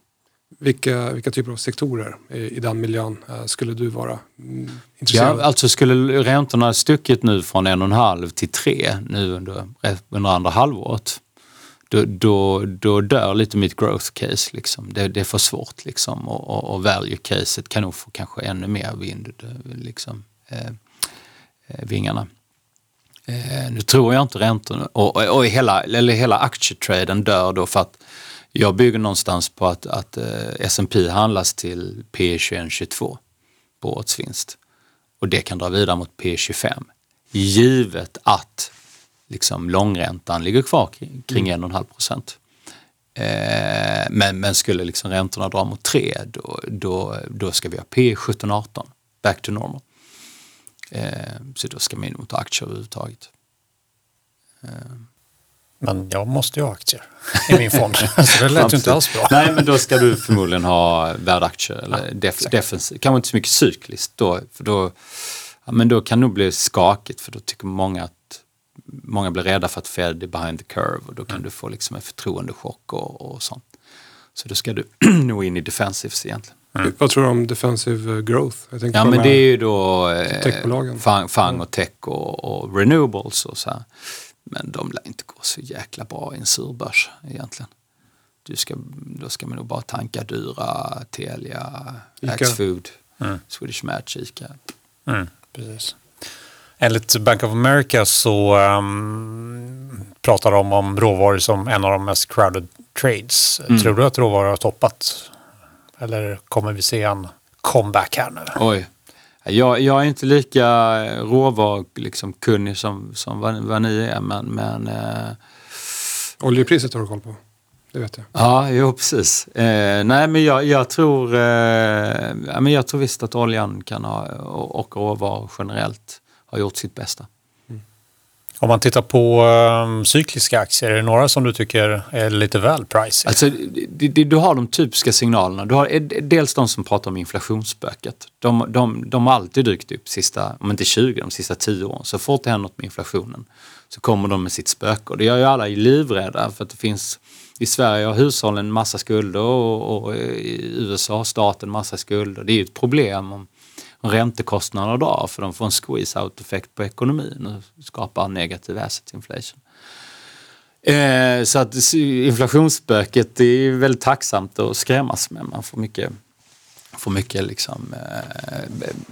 vilka, vilka typer av sektorer i, i den miljön eh, skulle du vara mm, intresserad Ja, av? alltså skulle räntorna stuckit nu från en och en halv till tre nu under, under andra halvåret, då, då, då dör lite mitt growth case. Liksom. Det, det är för svårt liksom. och, och, och value caset kan nog få kanske ännu mer vind eh, liksom, eh, eh, vingarna. Eh, nu tror jag inte räntorna och, och, och hela, eller hela aktietraden dör då för att jag bygger någonstans på att, att eh, S&P handlas till P 21 22 på årsvinst. Och det kan dra vidare mot P 25 givet att liksom långräntan ligger kvar kring mm. 1,5 procent. Eh, men, men skulle liksom räntorna dra mot 3 då, då, då ska vi ha P 17-18, back to normal. Eh, så då ska man in mot aktier överhuvudtaget. Eh. Men jag måste ju ha aktier i min fond. [laughs] så det lät ju inte alls bra. Nej, men då ska du förmodligen ha värdaktier eller ja, def defensiv. Kanske inte så mycket cykliskt då, för då, ja, men då kan det nog bli skakigt för då tycker många att många blir rädda för att Fed är behind the curve och då kan mm. du få liksom en förtroendechock och, och sånt. Så då ska du [clears throat] nog in i defensives egentligen. Mm. Vad tror du om defensive eh, growth? ja men det är ju då eh, FANG, FANG och tech och, och, renewables och så här. Men de lär inte gå så jäkla bra i en surbörs egentligen. Du ska, då ska man nog bara tanka dyra Telia, Axfood, mm. Swedish Match, Ica. Mm, precis. Enligt Bank of America så um, pratar de om råvaror som en av de mest crowded trades. Mm. Tror du att råvaror har toppat? Eller kommer vi se en comeback här nu? Oj. Jag, jag är inte lika råvarkunnig liksom, som, som vad, vad ni är men... men eh... Oljepriset har du koll på? Det vet jag. Ja, jo precis. Eh, nej men jag, jag tror, eh, men jag tror visst att oljan kan ha, och, och råvaror generellt har gjort sitt bästa. Mm. Om man tittar på um, cykliska aktier, är det några som du tycker är lite väl pricey? Alltså, du har de typiska signalerna. Du har dels de som pratar om inflationsspöket. De, de, de har alltid dykt upp sista, om inte 20, de sista 10 åren. Så fort det händer något med inflationen så kommer de med sitt spöke. Och det gör ju alla livrädda för att det finns i Sverige har hushållen massa skulder och, och i USA har staten massa skulder. Det är ju ett problem om räntekostnaderna drar för de får en squeeze-out-effekt på ekonomin och skapar negativ asset inflation. Eh, så att inflationsspöket är väldigt tacksamt att skrämmas med. Man får mycket, får mycket liksom, eh,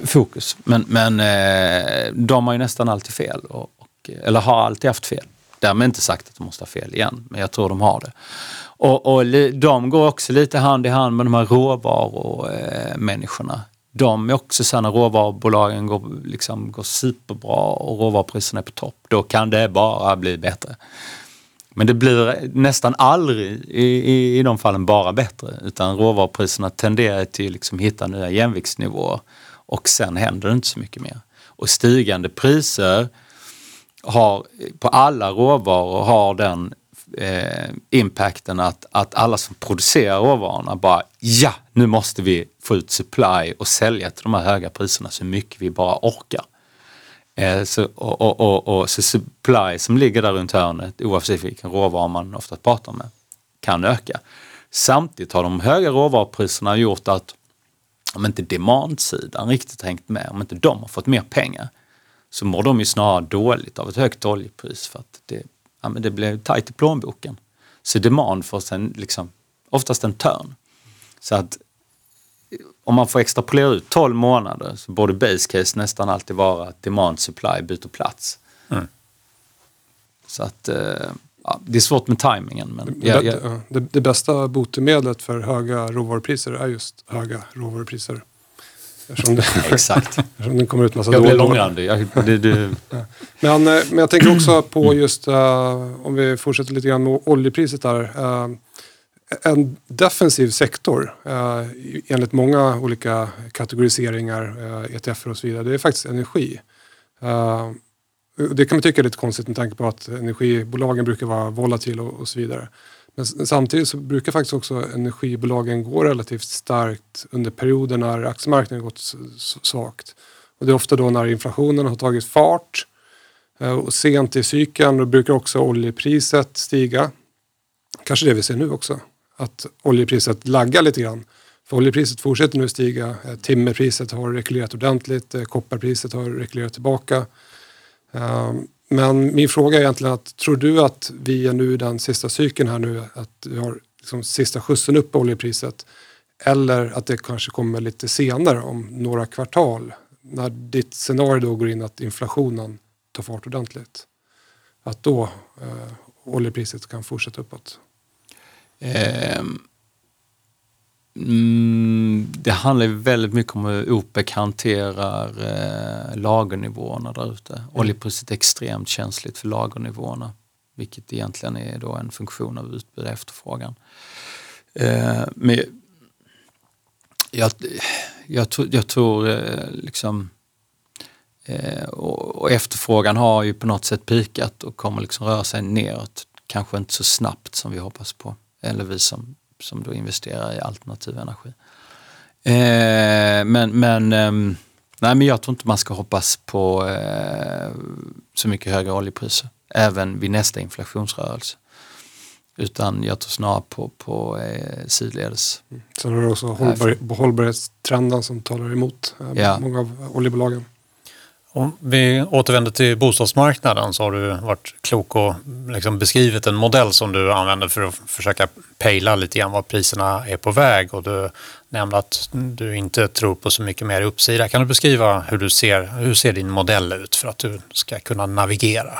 fokus. Men, men eh, de har ju nästan alltid fel. Och, och, eller har alltid haft fel. Därmed inte sagt att de måste ha fel igen, men jag tror de har det. Och, och de går också lite hand i hand med de här råvarumänniskorna de är också så när råvarubolagen går, liksom, går superbra och råvarupriserna är på topp, då kan det bara bli bättre. Men det blir nästan aldrig i, i, i de fallen bara bättre utan råvarupriserna tenderar till att liksom hitta nya jämviktsnivåer och sen händer det inte så mycket mer. Och stigande priser har på alla råvaror har den eh, impacten att, att alla som producerar råvarorna bara ja, nu måste vi få ut supply och sälja till de här höga priserna så mycket vi bara orkar. Eh, så, och, och, och, och, så supply som ligger där runt hörnet, oavsett vilken råvara man ofta pratar med, kan öka. Samtidigt har de höga råvarupriserna gjort att om inte demandsidan riktigt hängt med, om inte de har fått mer pengar, så mår de ju snarare dåligt av ett högt oljepris för att det ja, men det blev tajt i plånboken. Så demand får sen liksom, oftast en törn. Så att om man får extrapolera ut 12 månader så borde base case nästan alltid vara att demand supply byter plats. Mm. Så att eh, ja, det är svårt med tajmingen. Men det, jag, jag... Det, det, bästa botemedlet för höga råvarupriser är just höga råvarupriser. Eftersom det, [laughs] Exakt. Eftersom det kommer ut massa Jag blir långrandig. Jag, det, det... [laughs] men, eh, men jag tänker också på just, uh, om vi fortsätter lite grann med oljepriset där. Uh, en defensiv sektor, eh, enligt många olika kategoriseringar, eh, ETFer och så vidare, det är faktiskt energi. Eh, det kan man tycka är lite konstigt med tanke på att energibolagen brukar vara volatila och, och så vidare. Men samtidigt så brukar faktiskt också energibolagen gå relativt starkt under perioder när aktiemarknaden gått svagt. Och det är ofta då när inflationen har tagit fart eh, och sent i cykeln då brukar också oljepriset stiga. Kanske det vi ser nu också. Att oljepriset laggar lite grann. För oljepriset fortsätter nu stiga. Eh, timmerpriset har rekylerat ordentligt. Eh, kopparpriset har rekylerat tillbaka. Ehm, men min fråga är egentligen att tror du att vi är nu i den sista cykeln här nu, att vi har liksom sista skjutsen upp på oljepriset? Eller att det kanske kommer lite senare om några kvartal när ditt scenario då går in att inflationen tar fart ordentligt. Att då eh, oljepriset kan fortsätta uppåt. Um Mm, det handlar väldigt mycket om hur OPEC hanterar eh, lagernivåerna där ute. Mm. Oljepriset är extremt känsligt för lagernivåerna, vilket egentligen är då en funktion av utbud och efterfrågan. Eh, men jag, jag, jag tror eh, liksom eh, och, och, efterfrågan har ju på något sätt pikat och kommer liksom röra sig neråt. Kanske inte så snabbt som vi hoppas på, eller vi som som då investerar i alternativ energi. Eh, men men, eh, nej, men jag tror inte man ska hoppas på eh, så mycket högre oljepriser, även vid nästa inflationsrörelse. Utan jag tror snarare på, på eh, sidledes. Mm. Sen har du också hållbar, hållbarhetstrenden som talar emot eh, ja. många av oljebolagen. Om vi återvänder till bostadsmarknaden så har du varit klok och liksom beskrivit en modell som du använder för att försöka pejla lite grann var priserna är på väg och du nämnde att du inte tror på så mycket mer uppsida. Kan du beskriva hur du ser, hur ser din modell ut för att du ska kunna navigera?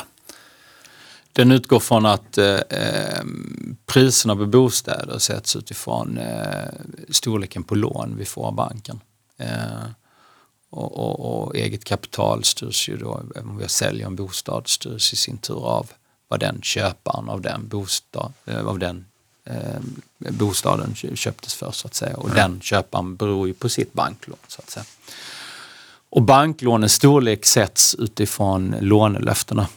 Den utgår från att eh, eh priserna på bostäder sätts utifrån eh, storleken på lån vi får av banken. Eh, och, och, och, eget kapital styrs ju då, om vi säljer en bostad, styrs i sin tur av vad den köparen av den, bostad, eh, av den eh, bostaden köptes för så att säga. Och mm. den köparen beror ju på sitt banklån så att säga. Och banklånens storlek sätts utifrån lånelöftena.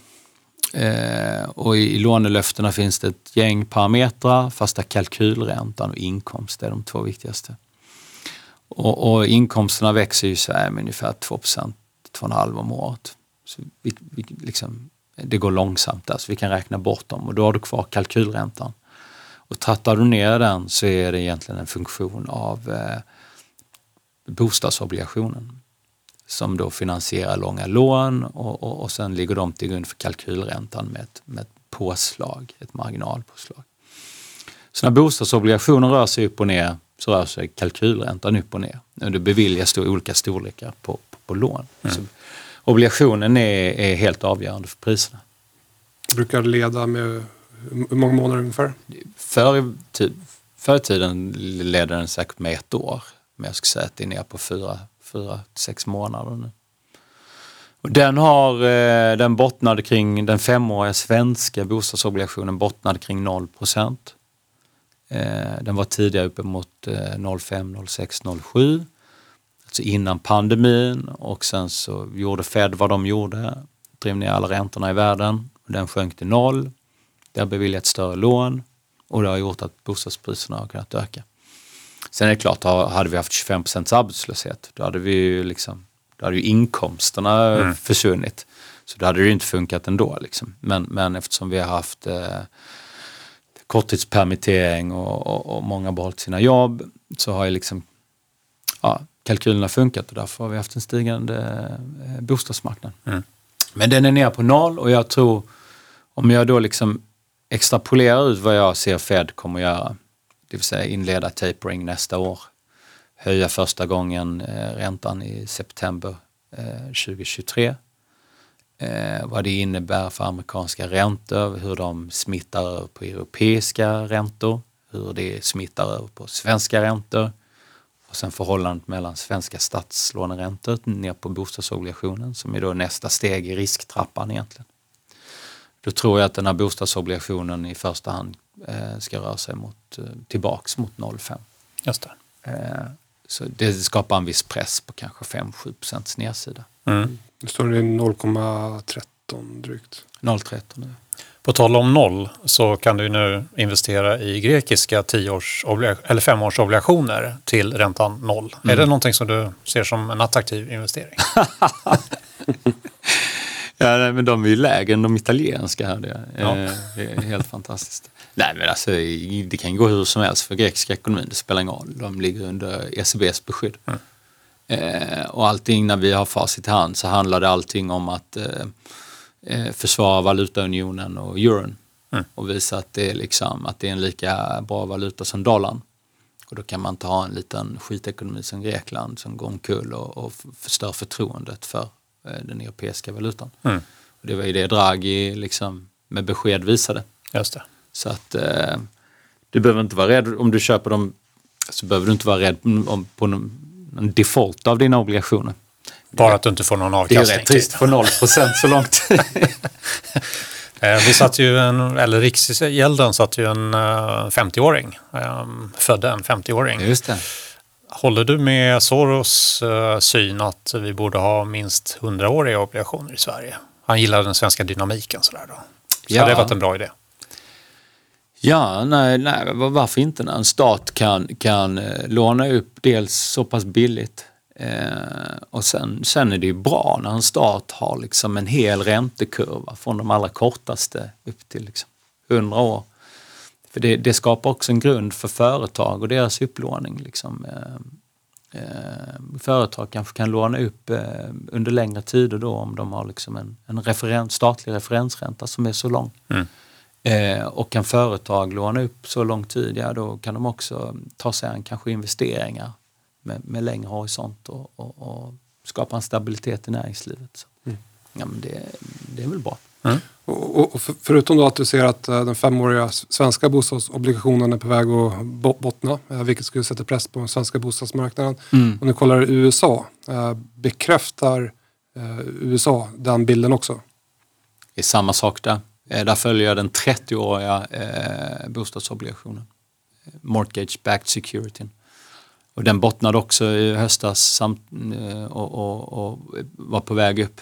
Eh, och i, i lånelöftena finns det ett gäng parametrar fast där kalkylräntan och inkomst är de två viktigaste. Och, och inkomsterna växer i Sverige med ungefär 2% 2,5 om året. Så vi, vi, liksom, det går långsamt där, så vi kan räkna bort dem och då har du kvar kalkylräntan. Och trattar du ner den så är det egentligen en funktion av eh, bostadsobligationen som då finansierar långa lån och, och, och sen ligger de till grund för kalkylräntan med ett, med ett påslag, ett marginalpåslag. Så när bostadsobligationen rör sig upp och ner så rör sig kalkylräntan upp och ner. Det beviljas då olika storlekar på, på, på lån. Mm. Obligationen är, är helt avgörande för priserna. Brukar leda med hur många månader ungefär? Förr, i tiden ledde den säkert med ett år. Men jag skulle säga att det är ner på fyra, fyra sex månader nu. Och den, har, eh, den bottnade kring, den femåriga svenska bostadsobligationen bottnade kring 0 procent. Eh, den var tidigare uppe mot 05, 06, 07. Alltså innan pandemin och sen så gjorde Fed vad de gjorde, drev ner alla räntorna i världen. Den sjönk till noll. Det har beviljat större lån och det har gjort att bostadspriserna har kunnat öka. Sen är det klart, hade vi haft 25% arbetslöshet, då hade vi ju liksom, då hade ju inkomsterna mm. försvunnit. Så då hade det ju inte funkat ändå. Liksom. Men, men eftersom vi har haft eh, korttidspermittering och, och, och många behållit sina jobb så har ju liksom ja, kalkylerna funkat och därför har vi haft en stigande eh, bostadsmarknad. Mm. Men den är nere på noll och jag tror om jag då liksom extrapolerar ut vad jag ser Fed kommer göra, det vill säga inleda tapering nästa år, höja första gången eh, räntan i september eh, 2023 eh, vad det innebär för amerikanska räntor, hur de smittar över på europeiska räntor, hur det smittar över på svenska räntor och sen förhållandet mellan svenska statslåneräntor ner på bostadsobligationen som är då nästa steg i risktrappan egentligen. Då tror jag att den här bostadsobligationen i första hand eh, ska röra sig mot, eh, tillbaks mot 0,5. Just det. Eh, så det skapar en viss press på kanske 5-7 procents nedsida. Mm. Det står det 0,13 drygt. 0,13 På tal om noll så kan du nu investera i grekiska eller femårsobligationer till räntan noll. Mm. Är det någonting som du ser som en attraktiv investering? [laughs] ja, men de är ju lägre än de italienska. Här. Det är, ja. helt fantastiskt. Nej, men alltså, det kan gå hur som helst för grekiska ekonomin. Det spelar ingen roll. De ligger under ECBs beskydd. Mm. Eh, och allting när vi har facit i hand så handlar det allting om att eh, eh, försvara valutaunionen och euron Mm. och visa att det, är liksom, att det är en lika bra valuta som dollarn. Och då kan man inte ha en liten skitekonomi som Grekland som går omkull och, och förstör förtroendet för eh, den europeiska valutan. Mm. Och det var ju det Draghi liksom, med besked visade. Just det. Så att eh, du behöver inte vara rädd om du köper dem så behöver du inte vara rädd om, på någon default av dina obligationer. Bara att du inte får någon Det är avkastning. rätt trist för 0 så långt. [laughs] Eh, Vi satt ju en, eller Riksgälden satt ju en eh, 50-åring, eh, födde en 50-åring. Just det. Håller du med Soros eh, syn att vi borde ha minst 100-åriga obligationer i Sverige? Han gillar den svenska dynamiken sådär då. Så Ja. det har varit en bra idé. Ja, nej, nej, varför inte när en stat kan, kan eh, låna upp dels så pass billigt eh, och sen, sen är det ju bra när en stat har liksom en hel räntekurva från de allra kortaste upp till liksom 100 år. För det, det skapar också en grund för företag och deras upplåning. Liksom. Eh, eh, företag kanske kan låna upp eh, under längre tider då om de har liksom en, en referens, statlig referensränta som är så lång. Mm. Eh, och kan företag låna upp så lång tid, ja då kan de också ta sig an kanske investeringar med, med längre horisont och, och, och skapa en stabilitet i näringslivet. Så. Ja, men det, det är väl bra. Och, och, och för- förutom då att du ser att eh, den femåriga svenska bostadsobligationen är på väg att bo- bottna, eh, vilket skulle sätta press på den svenska bostadsmarknaden. Mm. Om du kollar USA, eh, bekräftar USA den bilden också? Det är samma sak där. Eh, där följer jag den 30-åriga eh, bostadsobligationen. Eh, Mortgage backed security. Och den bottnade också i höstas samt, eh, och, och, och var på väg upp.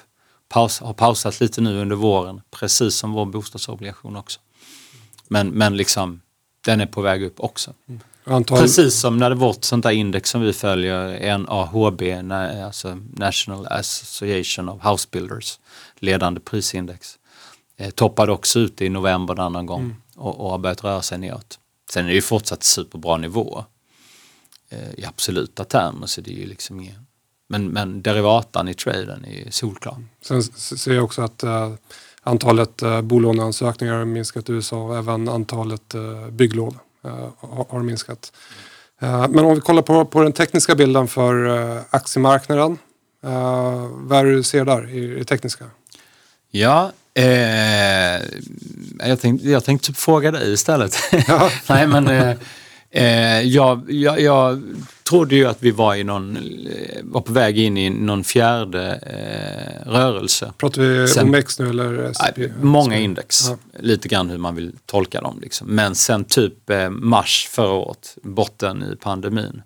Paus, har pausat lite nu under våren, precis som vår bostadsobligation också. Men, men liksom, den är på väg upp också. Antal, Precis som när det vårt sånt där index som vi följer, NAHB, na- alltså National Association of House Builders, ledande prisindex. Eh, toppade också ut i november en annan gång och, och har börjat röra sig neråt. Sen är det ju fortsatt superbra nivå eh, i absoluta termer så det är ju liksom. Men, men derivatan i traden är ju solklar. sen s- ser jag också att eh, antalet eh, bolåneansökningar har minskat i USA och även antalet eh, bygglån eh, har, har minskat. Eh, men om vi kollar på, på den tekniska bilden för eh, aktiemarknaden. Vad är det du ser där i det tekniska? Ja, eh, jag, tänkte, jag tänkte typ fråga dig istället. [laughs] [laughs] Nej men eh, eh, jag, jag, jag trodde ju att vi var, i någon, eh, var på väg in i någon fjärde eh, rörelse. Pratar vi Sen- OMX nu eller S&P? Många index, Ja. lite grann hur man vill tolka dem. Liksom. Men sen typ eh, mars förra året, botten i pandemin,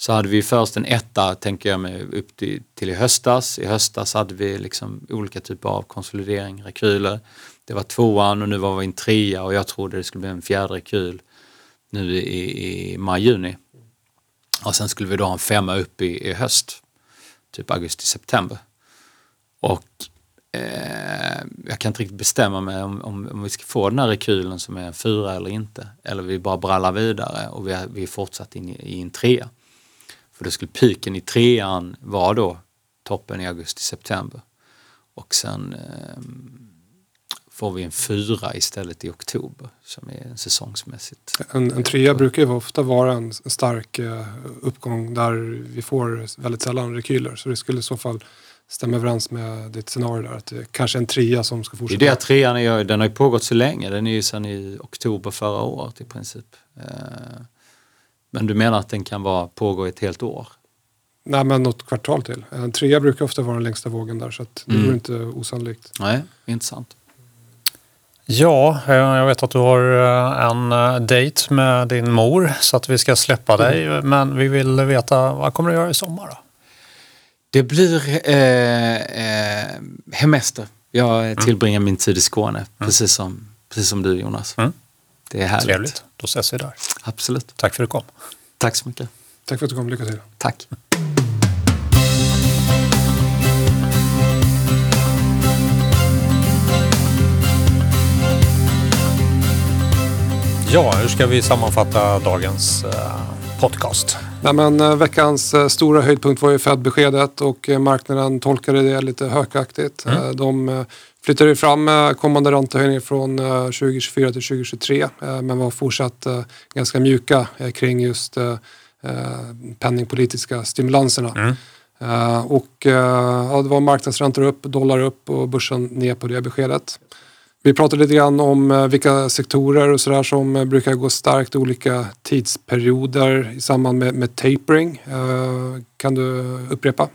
så hade vi först en etta, tänker jag mig, upp till, till i höstas. I höstas hade vi liksom olika typer av konsolidering, rekyler. Det var tvåan och nu var vi en trea och jag trodde det skulle bli en fjärde rekyl nu i, i maj-juni. Och sen skulle vi då ha en femma upp i, i höst, typ augusti-september. Och eh, jag kan inte riktigt bestämma mig om, om, om vi ska få den här rekylen som är en fyra eller inte. Eller vi bara brallar vidare och vi är, vi är fortsatt in i, i en trea. För då skulle piken i trean vara då toppen i augusti-september. Och sen eh, får vi en fyra istället i oktober som är säsongsmässigt. En, en trea brukar ju ofta vara en, en stark eh, uppgång där vi får väldigt sällan rekyler. Så det skulle i så fall stämma överens med ditt scenario där. Att det kanske är en trea som ska Det är fortsätta. det trean är, den har ju pågått så länge, den är ju sedan i oktober förra året i princip. Eh, Men du menar att den kan vara, pågå ett helt år? Nej men något kvartal till. En trea brukar ofta vara den längsta vågen där så att det Mm. vore inte osannolikt. Nej, intressant. Ja, eh, jag vet att du har eh, en eh, dejt med din mor så att vi ska släppa dig. Men vi vill veta, vad kommer du göra i sommar då? Det blir eh, eh, hemester. Jag tillbringar min tid i Skåne, precis, som, precis som du Jonas. Det är härligt. Trevligt, då ses vi där. Absolut. Tack för att du kom. Tack så mycket. Tack för att du kom. Lycka till. Tack. Ja, hur ska vi sammanfatta dagens eh, podcast? Nej, men, eh, veckans eh, stora höjdpunkt var ju Fed-beskedet och marknaden tolkade det lite hökaktigt. Mm. De eh, flyttade ju fram eh, kommande räntehöjning från eh, 2024 till 2023 eh, men var fortsatt eh, ganska mjuka eh, kring just eh, eh, penningpolitiska stimulanserna. Mm. Eh, Och eh, ja, det var marknadsräntor upp, dollar upp och börsen ner på det beskedet. Vi pratade lite grann om eh, vilka sektorer och sådär som eh, brukar gå starkt olika tidsperioder i samband med, med tapering. Eh, Kan du upprepa?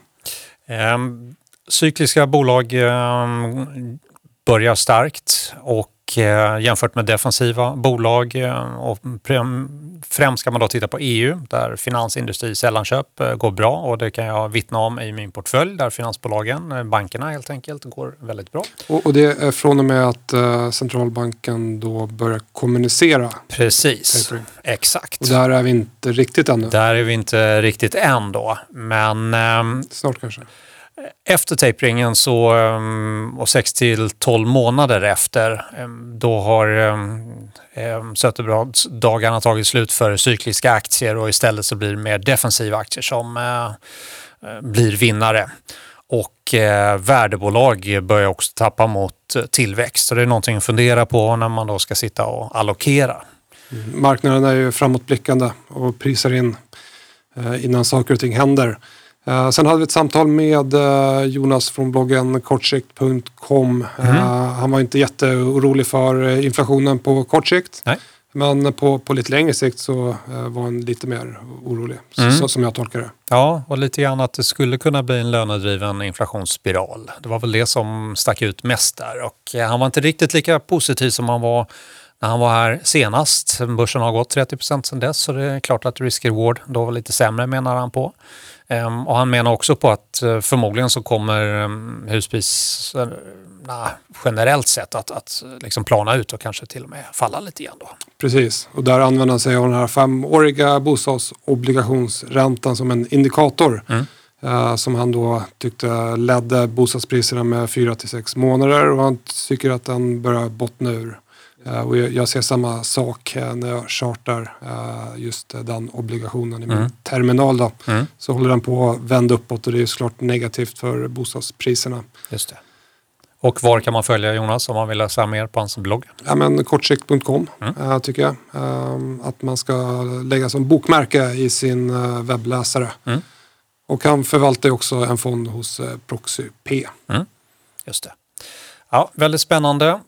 Ehm, cykliska bolag ehm, börjar starkt och eh, jämfört med defensiva bolag eh, och främst kan man då titta på EU där finansindustri sällanköp eh, går bra och det kan jag vittna om i min portfölj där finansbolagen, bankerna helt enkelt, går väldigt bra. Och, och det är från och med att centralbanken då börjar kommunicera. Precis, Tapering. exakt. Och där är vi inte riktigt ännu. Där är vi inte riktigt än då, men ehm, Snart kanske. Efter taperingen så, ehm, och 6 till 12 månader efter, ehm, då har ehm, um, Söterbladsdagarna tagit slut för cykliska aktier och istället så blir det mer defensiva aktier som eh, eh, blir vinnare. Och eh, värdebolag börjar också tappa mot tillväxt. Så det är någonting att fundera på när man då ska sitta och allokera. Mm, marknaden är ju framåtblickande och prisar in innan saker och ting händer. Eh, Sen hade vi ett samtal med eh, Jonas från bloggen kortsikt.com. Eh, Han var inte jätteorolig för inflationen på kort sikt. Nej. Men på, på lite längre sikt så var han lite mer orolig, så- Mm. så, som jag tolkar det. Ja, och lite grann att det skulle kunna bli en lönedriven inflationsspiral. Det var väl det som stack ut mest där. Och han var inte riktigt lika positiv som han var när han var här senast. Börsen har gått 30 procent sedan dess så det är klart att risk-reward då var lite sämre menar han på. Ehm, och han menar också på att eh, förmodligen så kommer um, huspris eh, generellt sett att, att eh, liksom plana ut och kanske till och med falla lite grann då. Precis, och där använder han sig av den här femåriga bostadsobligationsräntan som en indikator. Mm. som han då tyckte ledde bostadspriserna med 4 till 6 månader och han tycker att den börjar bottna ur. Eh, och jag, ser samma sak när jag chartar eh, just den obligationen i min Mm. terminal. Då. Mm. Så håller den på att vända uppåt och det är såklart negativt för bostadspriserna. Just det. Och var kan man följa Jonas om man vill läsa mer på hans blogg? Ja, men kortsikt.com Mm. eh, tycker jag. Ehm, att man ska lägga som bokmärke i sin webbläsare. Mm. Och han förvaltar också en fond hos Proxy P. Just det. Ja, väldigt spännande.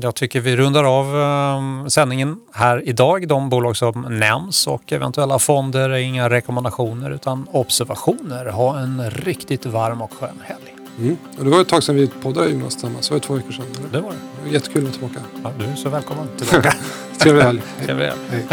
Jag tycker vi rundar av eh, sändningen här idag. De bolag som nämns och eventuella fonder är inga rekommendationer utan observationer. Ha en riktigt varm och skön helg. Mm. Och det var ett tag sedan vi poddade Jonas tillsammans. Det var två veckor sedan. Eller? Det var det. Jättekul att vara tillbaka. Ja, du är så välkommen [laughs] tillbaka. Trevlig helg. Trevlig helg.